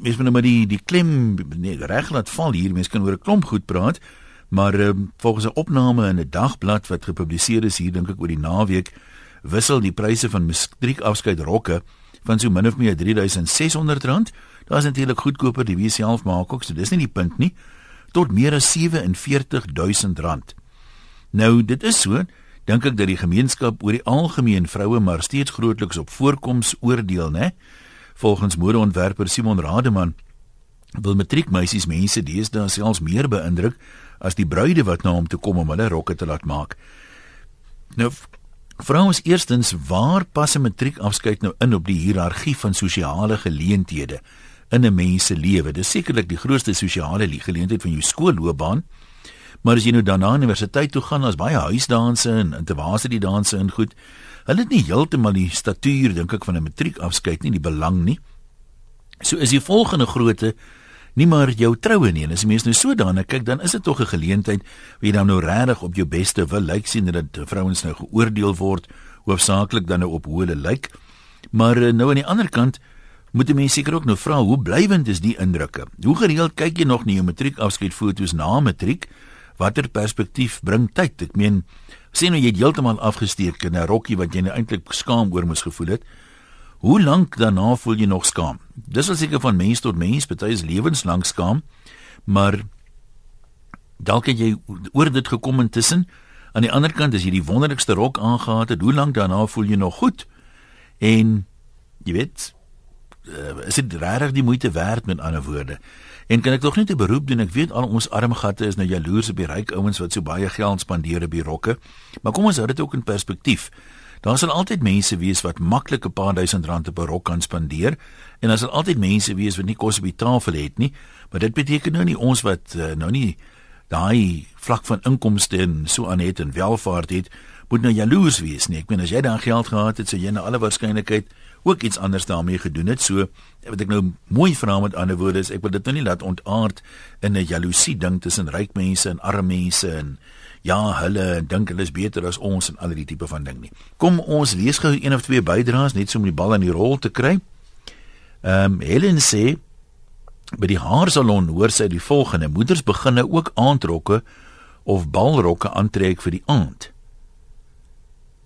mens moet nou maar die die klem nee, reg laat val hier. Mens kan oor 'n klomp goed praat, maar um, volgens 'n opname in 'n dagblad wat gepubliseer is hier dink ek oor die naweek wissel die pryse van matriekafskeid rokke van so min of meer R3600. Daar's natuurlik goedkoper die wie self maak ook, so dis nie die punt nie, tot meer as R47000. Nou, dit is so, dink ek dat die gemeenskap oor die algemeen vroue maar steeds grootliks op voorkoms oordeel, né? Volgens modeontwerper Simon Rademan wil matriekmeisies mense deesdae selfs meer beïndruk as die bruide wat na hom toe kom om hulle rokke te laat maak. Nou vrouens eerstens, waar pas 'n matriekafskeid nou in op die hiërargie van sosiale geleenthede in 'n mens se lewe? Dis sekerlik die grootste sosiale geleentheid van jou skoolloopbaan. Maar as jy nou dan na universiteit toe gaan, as baie huisdanse en interwaarse die danse in goed, hulle het nie heeltemal die statuur dink ek van 'n matriekafskeid nie, die belang nie. So is die volgende grootte nie maar jou troue nie. En as jy mens nou so daarna kyk, dan is dit tog 'n geleentheid waar jy dan nou regtig op jou beste wil lyk sien dat vrouens nou geoordeel word hoofsaaklik dan nou op hoe hulle lyk. Maar eh, nou aan die ander kant moet jy mense seker ook nou vra hoe blywend is die indrukke? Hoe gereeld kyk jy nog na jou matriekafskeidfoto's na matriek? Watter perspektief bring tyd? Ek meen, sien nou jy het heeltemal afgesteek in 'n rokkie wat jy nou eintlik skaam oor moes gevoel het. Hoe lank daarna voel jy nog skaam? Dis al seker van mens tot mens, party is lewenslank skaam, maar dalk het jy oor dit gekom intussen. Aan die ander kant as jy die wonderlikste rok aangetree het, hoe lank daarna voel jy nog goed? En jy weet, uh, is dit regtig die moeite werd met ander woorde? En kan ek tog net 'n beroep doen? Ek weet al ons arm gatte is nou jaloers op die ryk ouens wat so baie geld spandeer op die rokke. Maar kom ons hou dit ook in perspektief. Daar sal altyd mense wees wat maklik 'n paar duisend rand op 'n rok kan spandeer en daar sal altyd mense wees wat nie kos op die tafel het nie, maar dit beteken nou nie ons wat uh, nou nie daai vlak van inkomste en so aan het en welvaart het, moet nou jaloers wees nie. Ek meen as jy dan geld gehad het, sou jy na alle waarskynlikheid ook iets anders daarmee gedoen het. So wat ek nou mooi vra met ander woorde is ek wil dit nou nie laat ontaard in 'n jaloesie ding tussen ryk mense en arme mense en ja, hulle dink hulle is beter as ons en al die tipe van ding nie. Kom ons lees gou een of twee bydraes net so om die bal in die rol te kry. Ehm um, Helen sê by die haarsalon hoor sy die volgende: Moeders begin nou ook aandrokke of balrokke aantrek vir die aand.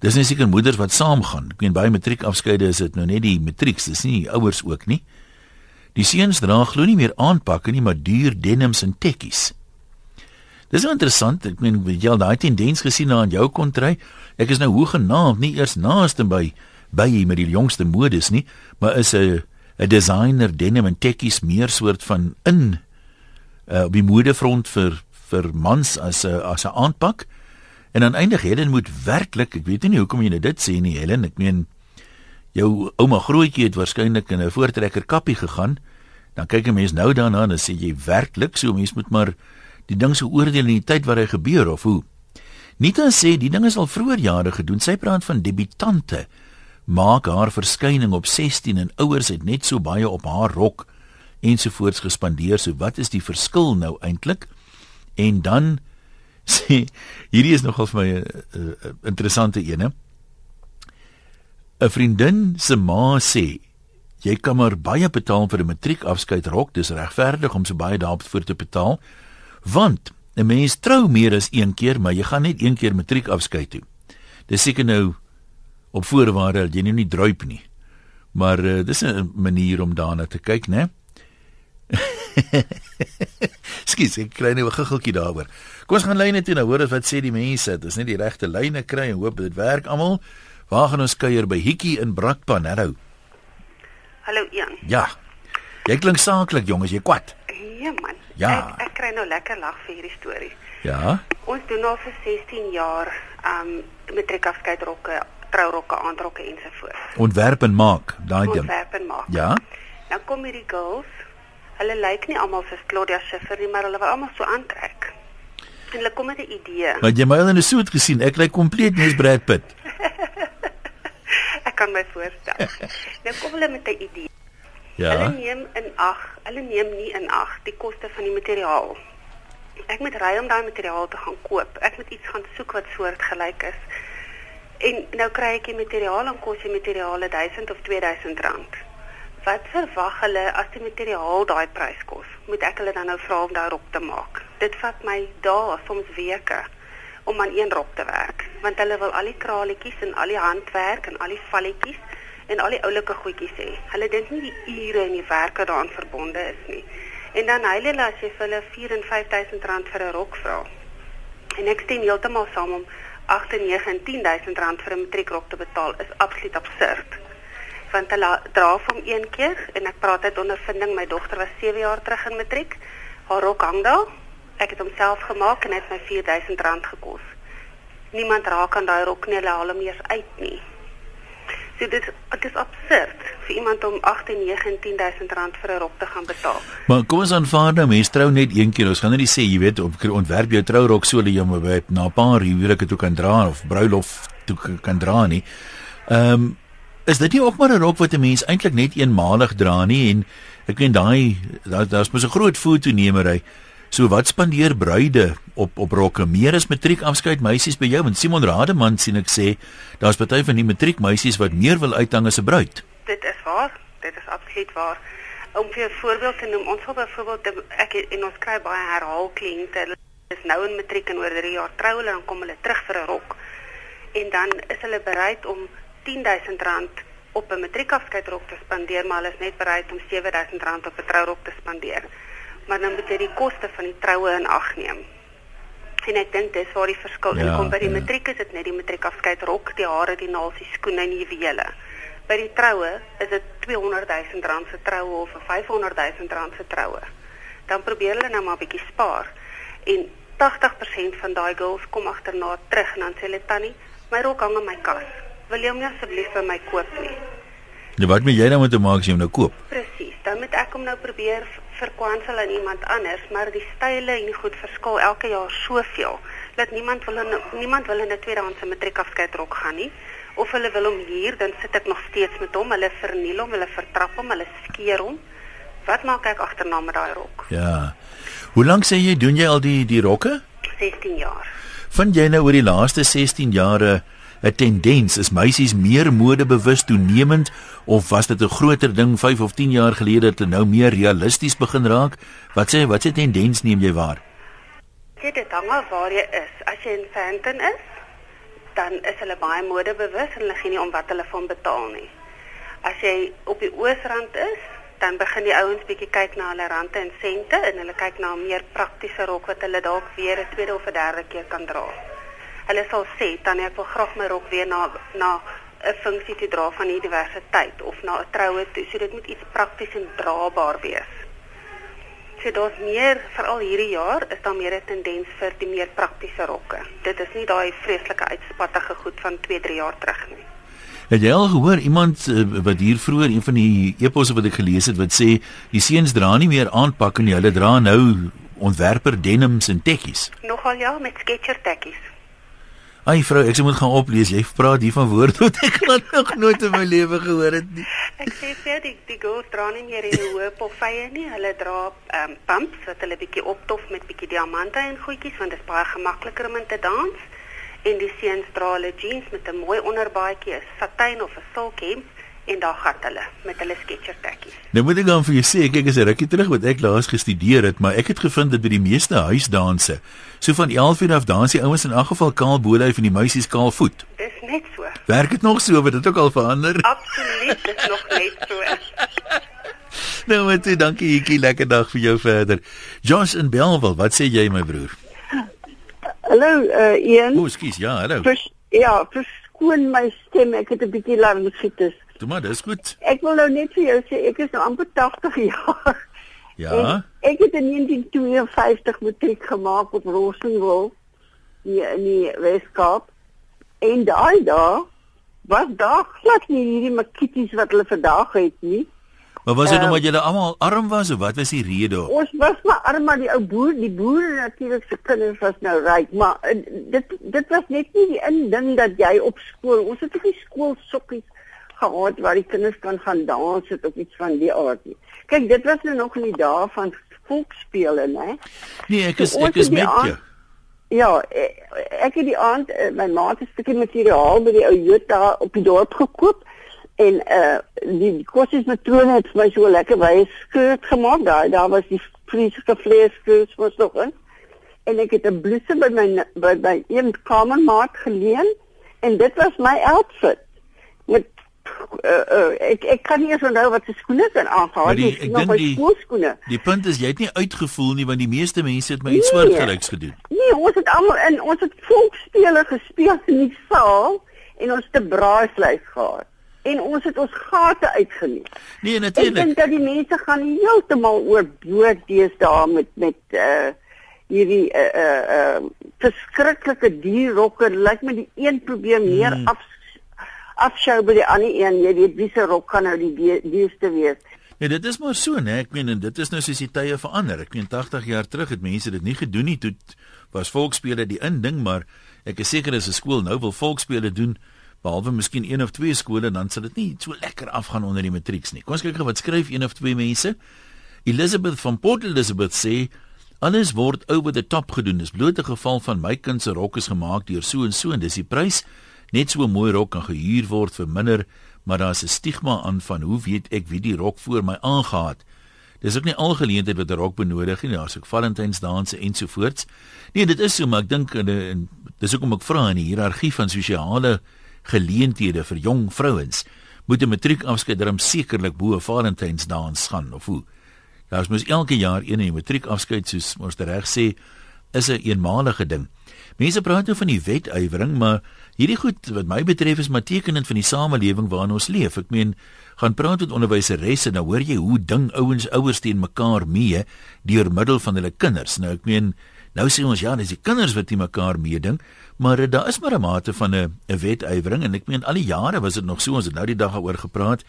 Dis nie seker moeders wat saamgaan. Ek meen baie matriekafskeide is dit nou net die matrieks, dis nie die ouers ook nie. Die seuns dra glo nie meer aanpakke nie, maar duur denims en tekkies. Dis so interessant. Ek meen jy al daai tendens gesien na aan jou kontry. Ek is nou hoegenaamd nie eers naaste by by met die jongste modes nie, maar is 'n 'n designer denim en tekkies meer soort van in uh, op die modefront vir vir mans as 'n as 'n aanpak. En dan eindig Helen moet werklik, ek weet nie hoekom jy nou dit sê nie Helen, ek meen jou ouma grootjie het waarskynlik in 'n voortrekker kappie gegaan. Dan kyk 'n mens nou daarna en dan sê jy werklik so mens moet maar die ding se oordeel in die tyd wat hy gebeur of hoe. Nita sê die ding is al vroeër jare gedoen. Sy praat van debutante maak haar verskyning op 16 en ouers het net so baie op haar rok ensovoorts gespandeer. So wat is die verskil nou eintlik? En dan sê hierdie is nogal vir my 'n uh, uh, interessante ene. 'n Vriendin se ma sê jy kan maar baie betaal vir 'n matriekafskeid rok. Dis regverdig om so baie daarvoor te betaal want 'n mens trou meer as een keer, maar jy gaan net een keer matriek afskeid toe. Dis seker nou op voorwaarde dat jy nou nie druip nie. Maar uh, dis 'n manier om daarna te kyk, né? Skus, ek kry nou 'n guggeltjie daaroor. Kom ons gaan lyne toe nou, hoor wat sê die mense. Dis net die regte lyne kry en hoop dit werk almal. Waar gaan ons kuier by Hikkie in Brakpan? Hallo. Hallo Ian. Ja. Jy klink saaklik, jong, as jy kwat. Ja man. Ja. Ek, ek kry nou lekker lag vir hierdie storie. Ja. Ons doen al vir 16 jaar um matriekafskeidrokke, trourokke, aandrokke ensovoorts. Ontwerp en maak, daai ding. Ontwerp en maak. Ja. Nou kom hierdie girls. Hulle lyk nie almal soos Claudia Schiffer nie, maar hulle wil almal so aantrek. En hulle kom met 'n idee. Maar jy my al in 'n soet gesien. Ek lyk kompleet nie as Brad Pitt. ek kan my voorstel. nou kom hulle met 'n idee. Ja. Hulle neem in ag, hulle neem nie in ag die koste van die materiaal. Ek moet ry om daai materiaal te gaan koop. Ek moet iets gaan soek wat soortgelyk is. En nou kry ek die materiaal en kos die materiale 1000 of 2000 rand. Wat verwag hulle as die materiaal daai prys kos? Moet ek hulle dan nou vra om daai rok te maak? Dit vat my dae, soms weke om aan een rok te werk, want hulle wil al die kraletjies en al die handwerk en al die valletjies en al die oulike goedjies hê. Hulle dink nie die ure en die werke daaraan verbonde is nie. En dan hulle hulle as jy vir hulle 4 en 5000 rand vir 'n rok vra. En ek stem heeltemal saam om 8 en 9 en 10000 rand vir 'n matriekrok te betaal is absoluut absurd. Want hulle dra hom een keer en ek praat uit ondervinding, my dogter was 7 jaar terug in matriek. Haar rok hang daar. Ek het hom self gemaak en dit het my 4000 rand gekos. Niemand raak aan daai rok nie, hulle haal hom eers uit nie. So dit dit is absurd vir iemand om 8 en 9 en 10000 rand vir 'n rok te gaan betaal. Maar kom ons aanvaar nou mense trou net een keer. Ons gaan nie sê jy weet op ontwerp jou trourok so dat jy hom na 'n paar huwelike toe kan dra of bruilof toe kan dra nie. Ehm um, is dit nie ook maar 'n rok wat 'n mens eintlik net eenmalig dra nie en ek weet daai daar's daar mos 'n groot fotonemery. So wat spandeer bruide op op rokke? Meer as matriek afskeid meisies by jou want Simon Rademan sien ek sê daar's party van die matriek meisies wat meer wil uithang as 'n bruid. Dit is waar. Dit is absoluut waar. Om vir 'n voorbeeld te noem, ons wil byvoorbeeld ek en ons kry baie herhaal kliënte. Hulle is nou in matriek en oor 3 jaar trou hulle en kom hulle terug vir 'n rok. En dan is hulle bereid om R10000 op 'n matriekafskeidrok te spandeer, maar hulle is net bereid om R7000 op 'n trourok te spandeer maar dan moet jy die koste van die troue in ag neem. En ek dink dis waar die verskil ja, kom by die ja. matriek is dit net die matriekafskeid rok, die hare, die naalsies, skoene en juwele. By die troue is dit 200 000 rand se troue of 500 000 rand se troue. Dan probeer hulle nou maar 'n bietjie spaar en 80% van daai girls kom agterna terug en dan sê hulle tannie, my rok hang in my kas. Wil jy hom nie asseblief vir my koop nie? Ja, wat moet jy nou moet maak as jy hom nou koop? Presies. Dan moet ek hom nou probeer verkwansel aan iemand anders, maar die style en die goed verskil elke jaar soveel dat niemand wil in, niemand wil in 'n tweedehandse matriekafskeidrok gaan nie of hulle wil hom hier, dan sit ek nog steeds met hom. Hulle verniel hom, hulle vertrap hom, hulle skeer hom. Wat maak ek agterna met daai rok? Ja. Hoe lank sê jy doen jy al die die rokke? 16 jaar. Vind jy nou oor die laaste 16 jare 'n tendens is meisies meer modebewus toenemend of was dit 'n groter ding 5 of 10 jaar gelede dat dit nou meer realisties begin raak? Wat sê wat se tendens neem jy waar? Dit dit hang af waar jy is. As jy in Sandton is, dan is hulle baie modebewus en hulle gee nie om wat hulle van betaal nie. As jy op die Oosrand is, dan begin die ouens bietjie kyk na hulle rande en sente en hulle kyk na 'n meer praktiese rok wat hulle dalk weer 'n tweede of 'n derde keer kan dra hulle sal sê dan ek wil graag my rok weer na na 'n funksie te dra van universiteit of na 'n troue toe. So dit moet iets prakties en draabaar wees. So daar's meer veral hierdie jaar is daar meer 'n tendens vir die meer praktiese rokke. Dit is nie daai vreeslike uitspattige goed van 2-3 jaar terug nie. Het jy al gehoor iemand uh, wat hier vroeër een van die eposse wat ek gelees het wat sê die seuns dra nie meer aanpak nie, hulle dra nou ontwerper denims en tekkies. Nogal ja, met sketcher tekkies. Ai vrou, ek moet gaan oplees. Jy praat hier van woorde wat ek nog nooit in my lewe gehoor het nie. Ek sê vir die die girls dra nie meer die hoë pofeie nie. Hulle dra ehm um, pumps wat hulle bietjie optof met bietjie diamante en goedjies want dit is baie gemakliker om te dans. En die seuns dra hulle jeans met 'n mooi onderbaadjie, 'n satijn of 'n silk hemp en daar gat hulle met hulle sketcher tekkies. Nou moet ek dan vir jou sê, kyk as 'n rukkie terug wat ek laas gestudeer het, maar ek het gevind dat by die meeste huisdanse, so van 11 uur af dans die ouens in elk geval kaal bolyf en die meisies kaal voet. Dis net so. Werk dit nog so, het dit ook al verander? Absoluut, dis nog net so. nou met jy, dankie Hietjie, lekker dag vir jou verder. Josh in Belwel, wat sê jy my broer? Hallo, uh Ian. O, skus, ja, hallo. Vers, ja, verskoon my stem, ek het 'n bietjie laryngitis. Toe maar, dis goed. Ek wil nou net vir jou sê ek is nou amper 80 jaar. Ja. En ek het in 1952 matriek gemaak op Rosenwil hier in die Weskaap. En daai dae was daar glad nie hierdie makkies wat hulle vandag het nie. Maar was dit um, omdat julle almal arm was of wat was die rede? Ons was maar arm maar die ou boer, die boere natuurlik se kinders was nou ryk, maar uh, dit dit was net nie die inding dat jy op skool, ons het ook nie skool sokkies gehad waar die kinders kan gaan dans het of iets van die aard nie. Kyk, dit was nou nog in die dae van volksspele, né? Nee, ek is so, ek is met jou. Ja, ek het die aand eh, my ma het 'n stukkie materiaal by die ou Jota op die dorp gekoop En uh die, die kosses matrone het vir my so lekker baie skirt gemaak. Daar daar was die vreeslike vleeskeurs was nog in. En ek het 'n blouse by my by by een kamermaat geleen en dit was my outfit. Uh, uh, ek ek kan nie eens onthou wat se skoene aangetree het nie. Ek dink die skoene. Die punt is jy het nie uitgevoel nie want die meeste mense het my iets nee, soortgelyks gedoen. Nee, ons het almal in ons het volksspele gespeel in die saal en ons te braaivleis gehad en ons het ons gate uitgeneem. Nee, natuurlik. Ek dink dat die mense gaan heeltemal oorboord deesdae met met uh hierdie uh uh, uh verskriklike dierrokke. Lyk my die een probeer meer hmm. af afskou by die ander een. Jy weet wie se rok kan nou die duurste wees. Ja, dit is maar so, né? Ek meen en dit is nou soos die tye verander. Ek meen 80 jaar terug het mense dit nie gedoen nie. Toe was volksspele die inding, maar ek is seker as 'n skool nou wil volksspele doen, behalwe miskien een of twee skole dan sal dit nie so lekker afgaan onder die matrieks nie. Kom ons kyk gou wat skryf een of twee mense. Elizabeth van Port Elizabeth sê alles word over the top gedoen. Dis bloot 'n geval van my kind se rok is gemaak deur so en so en dis die prys. Net so 'n mooi rok kan gehuur word vir minder, maar daar's 'n stigma aan van hoe weet ek wie die rok voor my aangehaat. Dis ook nie algeleentheid wat 'n rok benodig nie. Daar's ook Valentynsdanse ensovoorts. Nee, dit is so, maar ek dink dis hoekom ek vra in die hiërargie van sosiale geleenthede vir jong vrouens moet 'n matriekafskeid darm sekerlik bo Valentynsdans gaan of hoe. Daar's mos elke jaar een in die matriekafskeid soos ons reg sê is 'n een eenmalige ding. Mense praat nou van die wetywering, maar hierdie goed wat my betref is maar tekenend van die samelewing waarin ons leef. Ek meen, gaan praat met onderwyseresse en nou hoor jy hoe ding ouens ouers teen mekaar mee deur middel van hulle kinders. Nou ek meen, nou sê ons ja, dis die kinders wat teen mekaar meeding, Maar daar is maar 'n mate van 'n 'n wetywering en ek meen al die jare was dit nog so ons het nou die dag daaroor gepraat.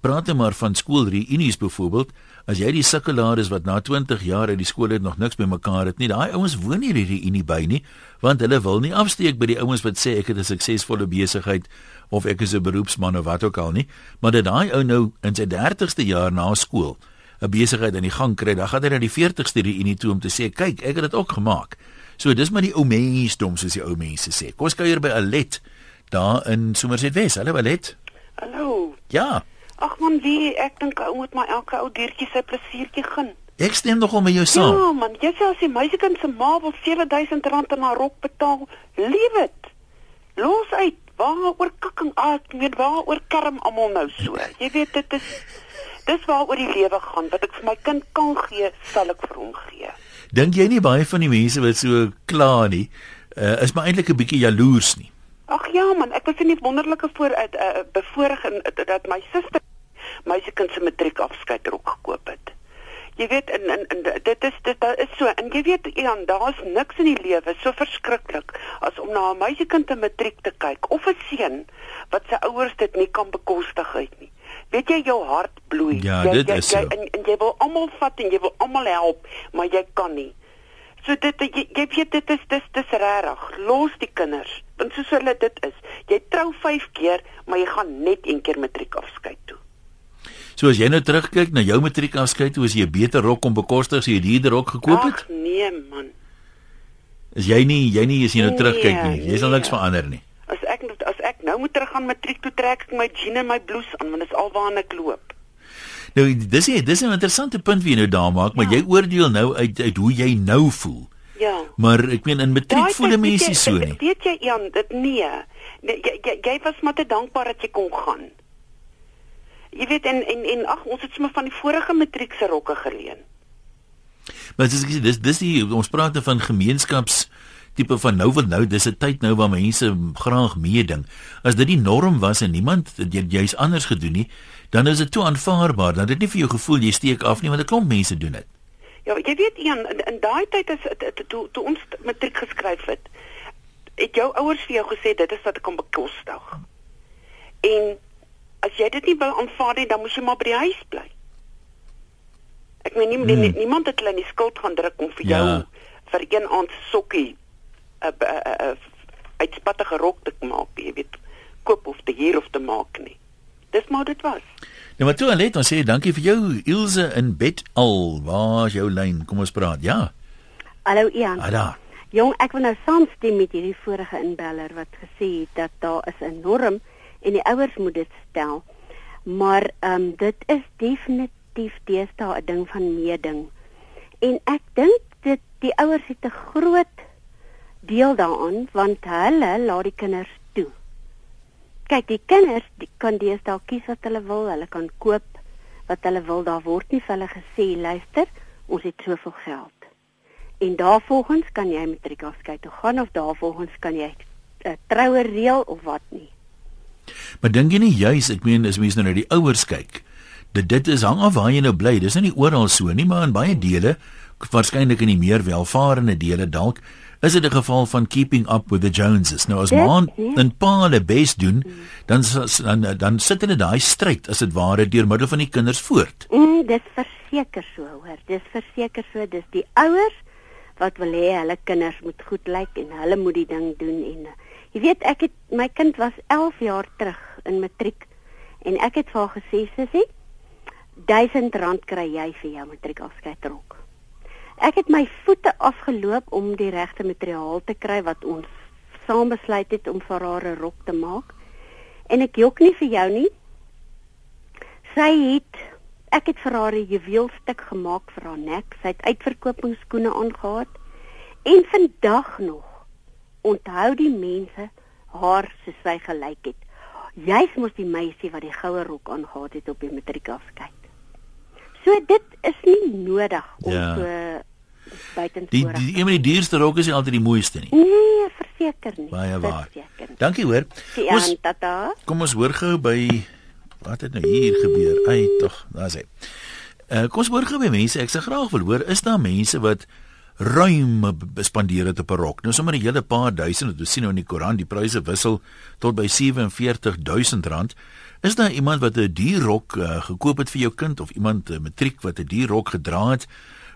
Praat net maar van skoolreunies byvoorbeeld. As jy die sukkelaars wat na 20 jaar uit die skool het nog niks by mekaar het nie, daai ouens woon nie hierdie reunie by nie, want hulle wil nie afsteek by die ouens wat sê ek het 'n suksesvolle besigheid of ek is 'n beroepsman of wat ook al nie, maar dat daai ou nou in sy 30ste jaar na skool 'n besigheid aan die gang kry, dan gaan hy na die 40ste reunie toe om te sê, "Kyk, ek het dit ook gemaak." So dis maar die ou mensdom soos die ou mense sê. Kom ons kuier by Alet daar in Somerset Wes. Hallo Alet. Hallo. Ja. Ag man, wie ek dink ou moet my elke ou diertjie sy plesiertjie gun. Ek stem nogal met jou saam. Ja man, jy sê as die meisiekind se ma wil R7000 in haar rok betaal, leef dit. Los uit. Waaroor kakking aan, weet waaroor kerm almal nou so. Jy weet dit is dis waaroor die lewe gaan. Wat ek vir my kind kan gee, sal ek vir hom gee. Dink jy nie baie van die mense wat so kla nie, uh, is maar eintlik 'n bietjie jaloers nie? Ag ja man, ek was in die wonderlike voor uh, bevoorreg in uh, dat my suster my se kind se matriek afskeid rok gekoop het. Jy weet in in, in dit is dit is so en jy weet Ian, daar's niks in die lewe so verskriklik as om na 'n meisiekind te matriek te kyk of 'n seun wat sy ouers dit nie kan bekostig uit nie weet jy jou hart bloei. Ja, jy, dit jy, is so. Jy, en, en jy wil almal vat en jy wil almal help, maar jy kan nie. So dit jy, jy weet dit is dis dis regtig. Los die kinders. Want soos hulle dit is. Jy trou 5 keer, maar jy gaan net een keer matriek afskeid toe. So as jy nou terugkyk na jou matriek afskeid, hoe is jy 'n beter rok om bekostig as jy hierdie rok gekoop het? Ag nee man. Is jy nie jy nie as jy nou nee, terugkyk nie. Jy sal nee. niks verander nie nou moet terug gaan matriek toe trek ek my jeans en my blouse aan want dit is alwaar ek loop. Nou dis is dis is 'n interessante punt wie jy nou daar maak, maar ja. jy oordeel nou uit uit hoe jy nou voel. Ja. Maar ek meen in matriek voel die mense so nie. Weet jy Jan, dit nee. nee jy, jy jy was maar te dankbaar dat jy kon gaan. Jy weet en en en ag ons het sommer van die vorige matriek se rokke geleen. Maar dis dis dis die ons praat nou van gemeenskaps tipe van nou wat nou dis 'n tyd nou waar mense graag meeding. As dit die norm was en niemand jy's anders gedoen nie, dan is dit toe aanvaarbaar dat dit nie vir jou gevoel jy steek af nie want 'n klomp mense doen dit. Ja, jy weet een in, in daai tyd is toe toe ons matriek geskryf het, het jou ouers vir jou gesê dit is wat ek kan bekostig. En as jy dit nie wou aanvaar nie, dan moes jy maar by die huis bly. Ek meen nie, hmm. nie niemand het hulle in die skuld gaan druk om vir ja. jou vir een aand sokkie 'n uitspattige rok te maak, jy weet, koop of te huur of te maak nie. Dis maar dit was. Ja, maar toe net ons sê dankie vir jou Ilse in bed al. Waar is jou lyn? Kom ons praat. Ja. Hallo Ian. Hallo. Jong, ek wil nou saamstem met hierdie vorige inbeller wat gesê het dat daar is 'n norm en die ouers moet dit stel. Maar ehm um, dit is definitief deesdae 'n ding van meeding. En ek dink dit die ouers het 'n groot deel daaraan want hulle laat die kinders toe. Kyk, die kinders die kan deesdae kies wat hulle wil, hulle kan koop wat hulle wil. Daar word nie vir hulle gesê, luister, ons het soveel geld. En daarvolgens kan jy matriekafskeid toe gaan of daarvolgens kan jy 'n uh, troue reël of wat nie. Maar dink jy nie juis, ek meen as mense nou na die ouers kyk, dit dit is hang af waar jy nou bly. Dis nie oral so nie, maar in baie dele, waarskynlik in die meer welvarende dele dalk, is dit 'n geval van keeping up with the Joneses. Nou as man en pa hulle bes doen, dan dan dan sit hulle daai stryd as dit ware deur middel van die kinders voort. Mm, dis verseker so, hoor. Dis verseker so, dis die ouers wat wil hê hulle kinders moet goed lyk en hulle moet die ding doen en jy weet ek het my kind was 11 jaar terug in matriek en ek het vir haar gesê sussie 1000 rand kry jy vir jou matriek afskeidrok. Ek het my voete afgeloop om die regte materiaal te kry wat ons saam besluit het om vir haar 'n rok te maak. En ek jok nie vir jou nie. Sy het ek het vir haar 'n juweelstuk gemaak vir haar nek. Sy het uitverkopingsskoene aangetree. En vandag nog onthou die mense haar soos sy gelyk het. Jy's mos die meisie wat die goue rok aangetree het op die matriekafskeid. So dit is nie nodig om ja. so buiten die die een van die duurste rokke is nie altyd die mooiste nie. Nee, verseker nie. Baie waar. Dankie hoor. Ons tata. Kom ons hoor gou by wat het nou hier gebeur? Ai tog, daar's hy. Uh, kom ons hoor gou by mense. Ek sê graag wil hoor, is daar mense wat ruim bespandeer het op 'n rok? Nou sommer 'n hele paar duisend, ons sien nou in die koerant, die pryse wissel tot by 47000 rand. Is daar iemand wat 'n duur rok uh, gekoop het vir jou kind of iemand uh, matriek wat 'n duur rok gedra het?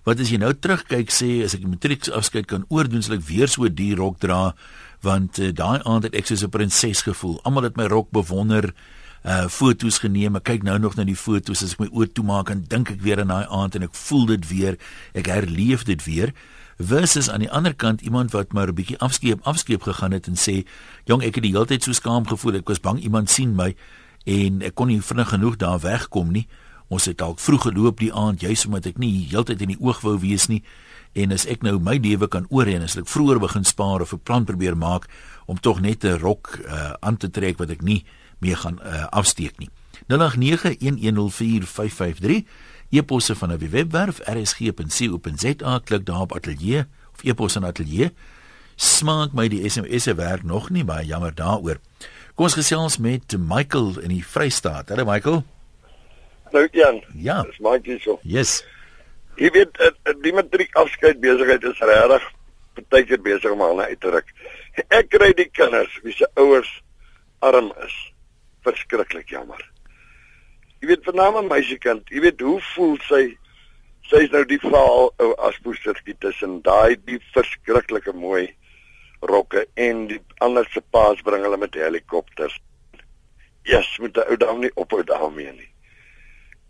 Wat as jy nou terugkyk sê as ek die matriek afskeid kan oordoen, sal ek weer so 'n duur rok dra want uh, daai aand het ek soos 'n prinses gevoel. Almal het my rok bewonder uh foto's geneem. Ek kyk nou nog na die foto's as ek my oë toemaak en dink ek weer aan daai aand en ek voel dit weer. Ek herleef dit weer. Versus aan die ander kant iemand wat maar 'n bietjie afskeep afskeep gegaan het en sê, "Jong, ek het die hele tyd so skaam gevoel. Ek was bang iemand sien my en ek kon nie vinnig genoeg daar wegkom nie. Ons het dalk vroeg geloop die aand, juis omdat ek nie heeltyd in die oog wou wees nie." En as ek nou my lewe kan oorheen as ek vroeër begin spaar of 'n plan probeer maak om tog net 'n rok uh, aan te trek wat ek nie mee gaan uh, afsteek nie. 0891104553 eposse van 'n webwerf rsg.co.za klik daar op ateljee of epos in ateljee. Smaak my die SMS se werk nog nie baie jammer daaroor. Kom ons gesels met Michael in die Vrystaat. Hallo Michael. Nou Jan. Ja. Dis Michael so. Yes. Jy weet die matriek afskeid besigheid is regtig partykeer besig om aan uit te ruk. Ek kry die kinders wie se ouers arm is verskriklik jammer. Jy weet vername meisiekind, jy weet hoe voel sy? Sy is nou die verhaal ou as poestertjie tussen daai die verskriklike mooi rokke en die ander se paas bring hulle met helikopters. Yes, moet die ou dame nie ophou daarmee nie.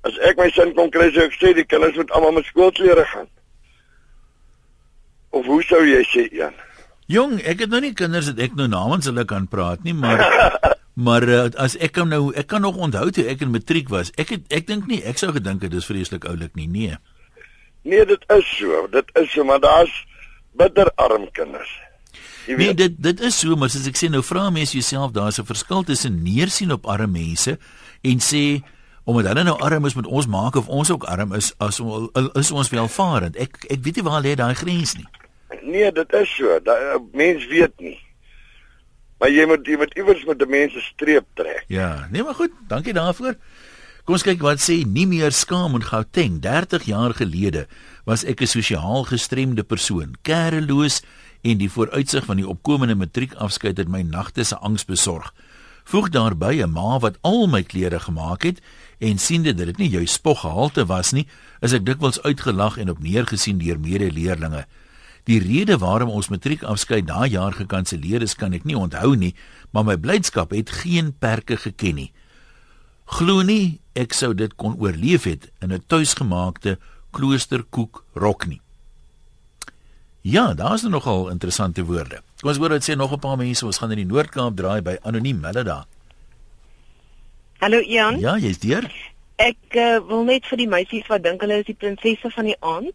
As ek my sin kon kry, sou ek sê die kinders moet almal met skoolklere gaan. Of hoe sou jy sê, Jan? Jong, ek het nou nie kinders dat ek nou namens hulle kan praat nie, maar Maar uh, as ek kan nou ek kan nog onthou toe ek in matriek was. Ek het ek dink nie ek sou gedink dit is vreeslik oulik nie. Nee. Nee, dit is so. Dit is so, maar daar's bitter arm kinders. Nee, dit dit is so, maar as ek sê nou vra mense jouself, daar's 'n verskil tussen neersien op arme mense en sê omdat hulle nou arm is met ons maak of ons ook arm is as is ons welvarend. Ek ek weet nie waar lê daai grens nie. Nee, dit is so. Daai mens weet nie. Maar jy moet jy moet iewers met die mense streep trek. Ja, nee maar goed, dankie daarvoor. Kom ons kyk wat sê nie meer skaam en Gauteng 30 jaar gelede was ek 'n sosiaal gestremde persoon, kerreloos en die vooruitsig van die opkomende matriekafskeid het my nagte se angs besorg. Voeg daarby 'n ma wat al my klere gemaak het en siende dat dit nie jou spoggehalte was nie, is ek dikwels uitgelag en op neergesien deur medeleerlinge. Die rede waarom ons matriekafskeid daai jaar gekanselleer is, kan ek nie onthou nie, maar my blydskap het geen perke geken nie. Glo nie ek sou dit kon oorleef het in 'n tuisgemaakte kloosterkoek rok nie. Ja, daar's nogal interessante woorde. Kom ons hoor wat sê nog 'n paar mense. Ons gaan in die Noord-Kaap draai by Anoniem. Hulle daar. Hallo Ian. Ja, jy's deur. Ek uh, wil net vir die meisies wat dink hulle is die prinsesse van die aand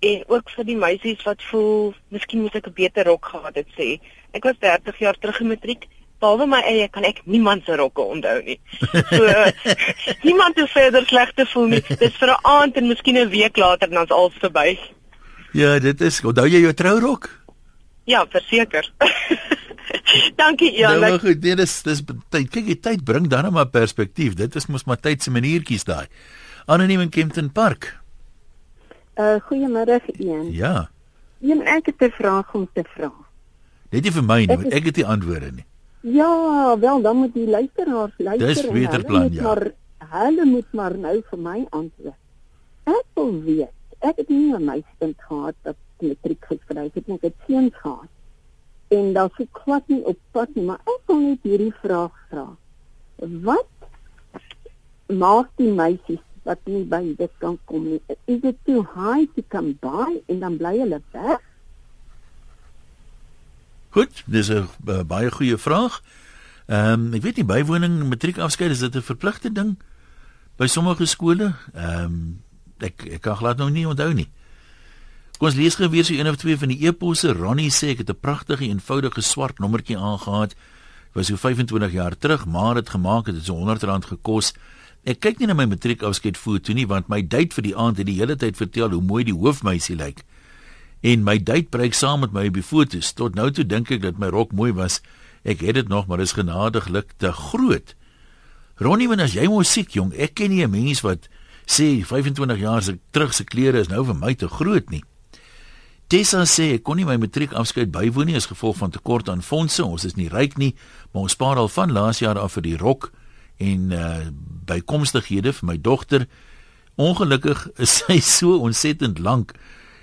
en ook vir die meisies wat voel miskien moet ek 'n beter rok gehad het sê. Ek was 30 jaar terug in matriek. Behalwe my eie kan ek niemand se rokke onthou nie. So niemand het verder sleg te voel nie. Dis vir 'n aand en miskien 'n week later dan's alles verby. Ja, dit is. Onthou jy jou trourok? Ja, verseker. Dankie Jan. Nou maar goed, nee, dis dis tyd. Kyk, die tyd bring dan maar perspektief. Dit is mos maar tyd se maniertjies daai. Anoniem in Kempton Park. Uh goeiemôre een. Ja. Een ek het 'n vraag om te vra. Net nie vir my nie, Ek want ek het nie antwoorde nie. Ja, wel dan moet die luisteraars luister. Dis beter plan, ja. Maar hulle moet maar nou vir my antwoord. Ek wil weet. Ek het nie 'n meisiekind gehad wat matriek geskryf het nie. Ek het seuns gehad. En daar sou kwat nie op pad nie, maar ek wil net hierdie vraag vra. Wat maak die meisies wat nie by dit kan kom nie? Is it too high to come by en dan bly hulle weg? Goed, dis 'n uh, baie goeie vraag. Ehm um, ek weet nie bywoning matriekafskeid is dit 'n verpligte ding by sommige skole? Ehm um, ek ek kan glad nou nie onthou nie. Kom ons lees gou weer so een of twee van die eposse. Ronnie sê ek het 'n pragtige eenvoudige swart nommertjie aangetree. Was so 25 jaar terug, maar dit gemaak het dit so R100 gekos. Ek kyk nie na my matriekafskeid foto nie want my date vir die aand het die hele tyd vertel hoe mooi die hoofmeisie lyk. En my date breek saam met my op die foto's. Tot nou toe dink ek dat my rok mooi was. Ek het dit nog, maar is genadiglik te groot. Ronnie, wanneer as jy mos siek jong, ek ken nie 'n mens wat sê 25 jaar se terug se klere is nou vir my te groot nie. Tessa sê ek kon nie my matriekafskeid bywoon nie as gevolg van tekort aan fondse. Ons is nie ryk nie, maar ons spaar al van laas jaar af vir die rok en uh bykomstighede vir my dogter. Ongelukkig is sy so ontsettend lank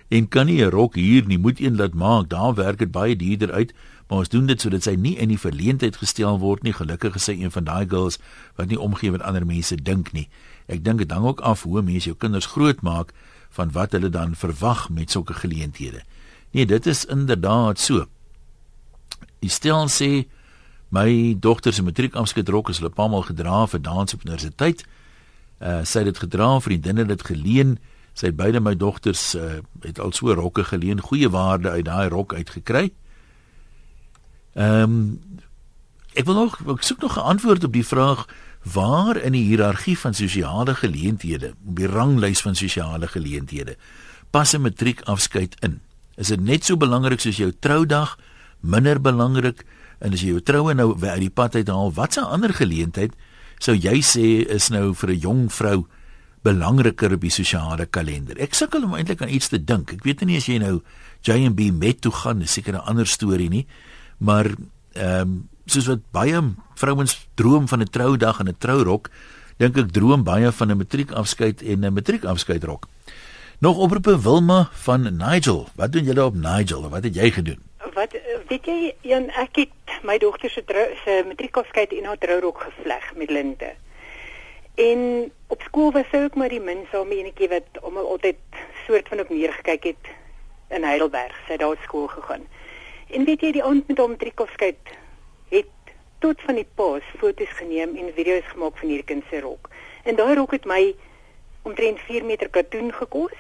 en kan nie 'n rok hier nie, moet een laat maak. Daar werk dit baie duurder uit, maar ons doen dit sodat sy nie in die verleentheid gestel word nie. Gelukkig is sy een van daai girls wat nie omgee wat ander mense dink nie. Ek dink dit hang ook af hoe mense jou kinders grootmaak van wat hulle dan verwag met sulke geleenthede. Nee, dit is inderdaad so. Die stel sê my dogter se matriekafskeidrok is hulle pamal gedra vir dans op universiteit. Uh sy het dit gedra, vriendinne het dit geleen. Sy het beide my dogters uh het al so rokke geleen, goeie waarde uit daai rok uitgekry. Ehm um, ek wil nog ek soek nog 'n antwoord op die vraag waar in die hiërargie van sosiale geleenthede, op die ranglys van sosiale geleenthede, pas 'n matriekafskeid in? Is dit net so belangrik soos jou troudag, minder belangrik? En as jy jou troue nou uit die pad uithaal, watse ander geleentheid sou jy sê is nou vir 'n jong vrou belangriker op die sosiale kalender? Ek sukkel om eintlik aan iets te dink. Ek weet nie as jy nou J&B met toe gaan, is seker 'n ander storie nie, maar ehm um, soos wat baie vrouens droom van 'n troudag en 'n trourok, dink ek droom baie van 'n matriekafskeid en 'n matriekafskeidrok. Nog oproepe Wilma van Nigel. Wat doen julle op Nigel? Wat het jy gedoen? Wat weet jy, Jan, ek het my dogter se se matriekafskeid en haar trourok gevleg met linte. En op skool was sy ook maar die minsame enetjie wat almal altyd soort van op neergekyk het in Heidelberg. Sy het daar skool gegaan. En weet jy, die aand met haar matriekafskeid het tot van die paas foto's geneem en video's gemaak van hierdie kind se rok. En daai rok het my omtrent 4 meter katoen gekos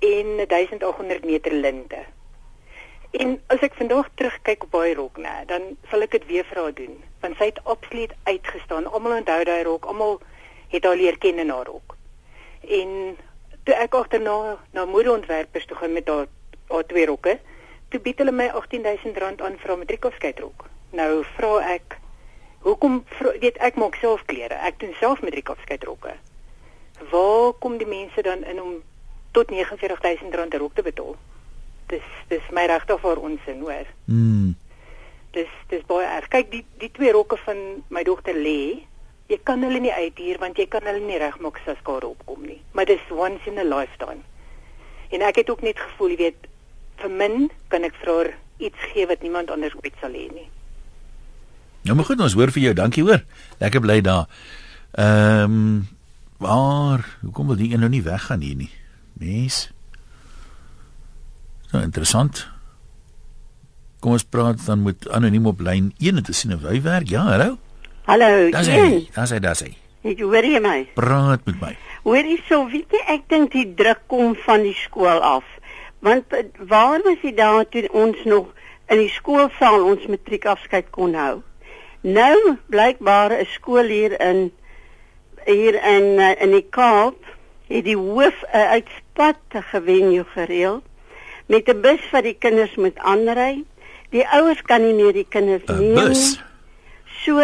en 1800 meter linte. En as ek vandag terugkyk op daai rok, nê, dan sal ek dit weer vir haar doen, want sy het absoluut uitgestaan. Almal onthou daai rok, almal het haar leer ken in haar rok. En toe ek agterna na modeontwerpers toe gaan met haar haar twee rokke, toe bied hulle my R18000 aan vir 'n matriekafskeidrok. Nou vra ek, hoekom vra, weet ek maak self klere. Ek doen self matriekafskeidrokke. Waar kom die mense dan in om tot R49000 'n rok te betaal? Dis dis my regtig vir ons in hoor. Hmm. Dis dis baie erg. Kyk, die die twee rokke van my dogter lê. Jy kan hulle nie uithuur want jy kan hulle nie regmaak as skare opkom nie. Maar dis once in a lifetime. En ek het ook net gevoel, jy weet, vir min kan ek vir haar iets gee wat niemand anders ooit sal hê nie. Nou maar goed, ons hoor vir jou. Dankie hoor. Lekker bly daar. Ehm um, waar hoekom wil die een nou nie weggaan hier nie? Mens. Nou interessant. Kom ons praat dan met anoniem op lyn 1 om te sien of hy werk. Ja, hallo. Hallo, Daar's hy. Ian. Daar's hy, daar's hy. Het jy hoor jy my? Praat met my. Hoorie so, weet jy, ek dink die druk kom van die skool af. Want eh, waar was jy daar toe ons nog in die skoolsaal ons matriekafskeid kon hou? Nou blykbaar 'n skool hier in hier in eh, in die Kaap het die hoof 'n uitspatte venue gereël met 'n bus wat die kinders moet aanry. Die ouers kan nie meer die kinders 'n neem Bus. So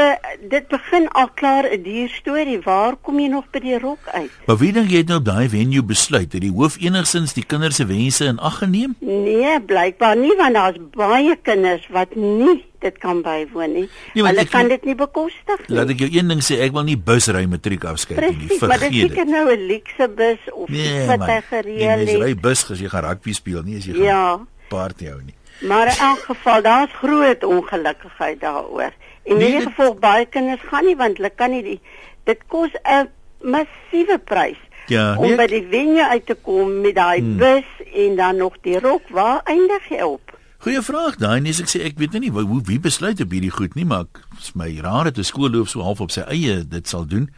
dit begin al klaar 'n duur storie. Waar kom jy nog by die rok uit? Maar wie dink jy het nou daai venue besluit dat die hoof enigstens die kinders se wense in ag geneem? Nee, blykbaar nie want daar's baie kinders wat nie dit kan bywoon nie. Nee, Hulle ek- kan dit nie bekostig nie. Laat ek jou een ding sê, ek wil nie busry matriek afskeid nie. Maar dit is Vergeet seker dit. nou 'n luxe bus of Nee, iets wat man. hy gereël mense ry het. bus as jy gaan rugby speel, nie as jy gaan Ja, party hou nie. maar in elk geval daar's groot ongelukkigheid daaroor. En Nee, in dit- geval baie kinders gaan nie want hulle kan nie die dit kos 'n massiewe prys Ja, om nee, by ek- die venue uit te kom met daai Hmm. bus en dan nog die rok. Waar eindig jy op? Goeie vraag daai, nee, ek sê ek weet nou nie hoe wie besluit op hierdie goed nie, maar ek- is my raar dat 'n skoolhoof so half op sy eie dit sal doen.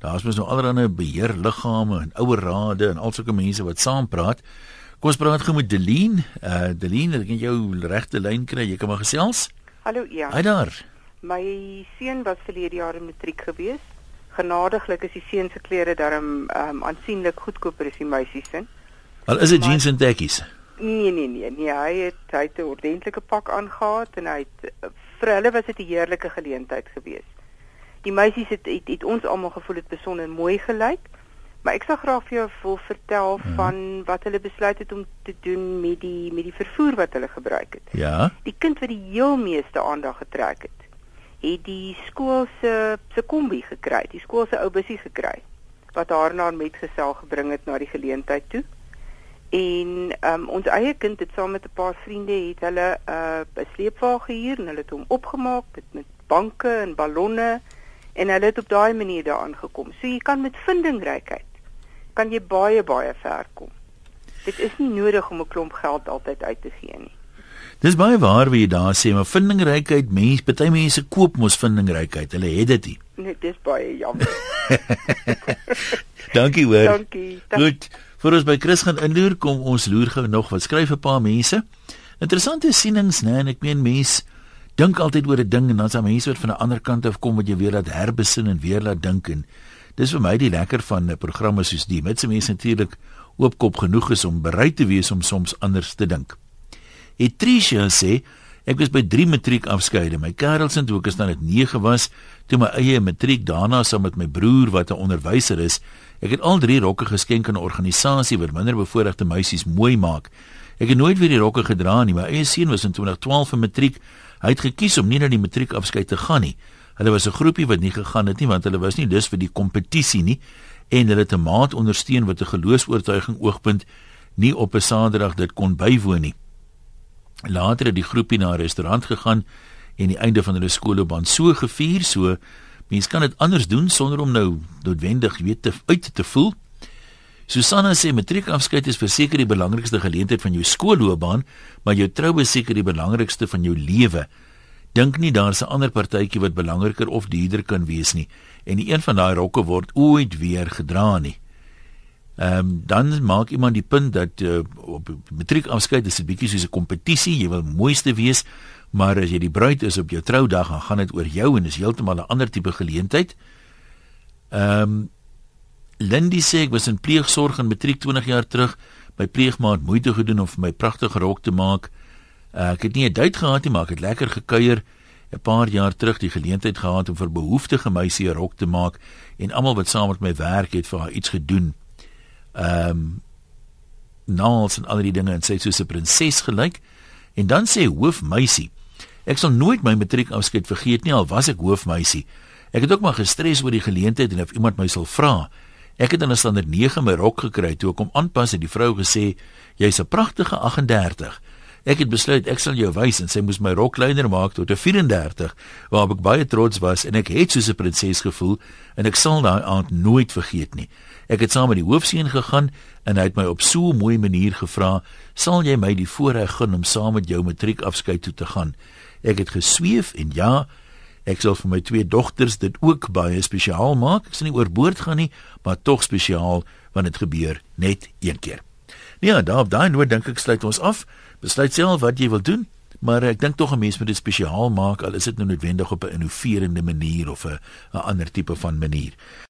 Daar's mos nou allerlei beheerliggame en ouer rade en al sulke mense wat saam praat. Kom ons praat gou met Deline. Uh Deline, ek kan jou regte lyn kry. Jy kan maar gesels. Hallo ja. Hy daar. My seun was verlede jaar in matriek gewees. Genadiglik is die seun se klere daarom um, aansienlik goedkoper as die meisie se. Al is dit jeans en tekkies. Nee nee nee, nee, hy het hy het 'n ordentlike pak aangetree en hy het vir hulle was dit 'n heerlike geleentheid gewees. Die meisies het het, het ons almal gevoel het besonder mooi gelyk. Maar ek sal graag vir jou wil vertel Mhm. van wat hulle besluit het om te doen met die met die vervoer wat hulle gebruik het. Ja. Die kind wat die heel meeste aandag getrek het, het die skool se se kombi gekry, die skool se ou bussie gekry wat haar na metgesel gebring het na die geleentheid toe. En um, ons eie kind het saam met 'n paar vriende het hulle 'n uh, 'n sleepwa gehuur en hulle het hom opgemaak met met banke en ballonne en hulle het op daai manier daaraan gekom. So jy kan met vindingrykheid kan jy baie baie ver kom. Dit is nie nodig om 'n klomp geld altyd uit te gee nie. Dis baie waar wat jy daar sê, maar vindingrykheid, mense, party mense koop mos vindingrykheid. Hulle het dit nie. Nee, dis baie jammer. Dankie hoor. Dankie. Dank- Goed. Voor ons by Chris gaan inloer, kom ons loer gou nog wat skryf 'n paar mense. Interessante sienings, né? En ek meen mense dink altyd oor 'n ding en dan's daar mense wat van 'n ander kant af kom wat jy weer laat herbesin en weer laat dink en dis vir my die lekker van 'n programme soos die. Met se mense natuurlik oopkop genoeg is om bereid te wees om soms anders te dink. Etricia sê ek was by 3 matriek afskeide. My kerels ek is dan net 9 was, toe my eie matriek daarna saam met my broer wat 'n onderwyser is. Ek het al 3 rokke geskenk aan 'n organisasie wat minderbevoorregte meisies mooi maak. Ek het nooit weer die rokke gedra nie. My eie seun was in 2012 in matriek. Hy het gekies om nie na die matriekafskeid te gaan nie. Hulle was 'n groepie wat nie gegaan het nie want hulle was nie lus vir die kompetisie nie en hulle het 'n maat ondersteun wat 'n geloofs-oortuiging oogpunt nie op 'n Saterdag dit kon bywoon nie. Later het die groepie na 'n restaurant gegaan en die einde van hulle skoolloopbaan so gevier, so mense kan dit anders doen sonder om nou noodwendig weet te uit te voel. Susanna sê matriekafskeid is verseker die belangrikste geleentheid van jou skoolloopbaan, maar jou troue is seker die belangrikste van jou lewe. Dink nie daar's 'n ander partytjie wat belangriker of duurder kan wees nie en nie een van daai rokke word ooit weer gedra nie. Ehm um, dan maak iemand die punt dat uh, op matriekafskeid is 'n bietjie soos 'n kompetisie, jy wil mooiste wees, maar as jy die bruid is op jou troudag, dan gaan dit oor jou en is heeltemal 'n ander tipe geleentheid. Ehm um, Lindy sê ek was in pleegsorg in matriek 20 jaar terug. My pleegma het moeite gedoen om vir my pragtige rok te maak. Uh, ek het nie 'n date gehad nie, maar ek het lekker gekuier. 'n Paar jaar terug die geleentheid gehad om vir behoeftige meisie 'n rok te maak en almal wat saam met my werk het vir haar iets gedoen. Ehm um, naals en al die dinge en sy het soos 'n prinses gelyk. En dan sê hoofmeisie: Ek sal nooit my matriekafskeid vergeet nie al was ek hoofmeisie. Ek het ook maar gestres oor die geleentheid en of iemand my sal vra. Ek het in 'n standaard 9 my rok gekry toe ek hom aanpas en die vrou gesê: "Jy's 'n pragtige 38." Ek het besluit ek sal jou wys en sy moes my rok kleiner maak tot 'n 34 waarop ek baie trots was en ek het soos 'n prinses gevoel en ek sal daai aand nooit vergeet nie. Ek het saam met die hoofseun gegaan en hy het my op so 'n mooi manier gevra: "Sal jy my die voorreg gun om saam met jou matriekafskeid toe te gaan?" Ek het gesweef en ja, Ek sal vir my twee dogters dit ook baie spesiaal maak. Ek sal nie oorboord gaan nie, maar tog spesiaal want dit gebeur net een keer. Ja, daar op daai noot dink ek sluit ons af. Besluit self wat jy wil doen. Maar ek dink tog 'n mens moet dit spesiaal maak al is dit nou noodwendig op 'n innoverende manier of 'n 'n ander tipe van manier.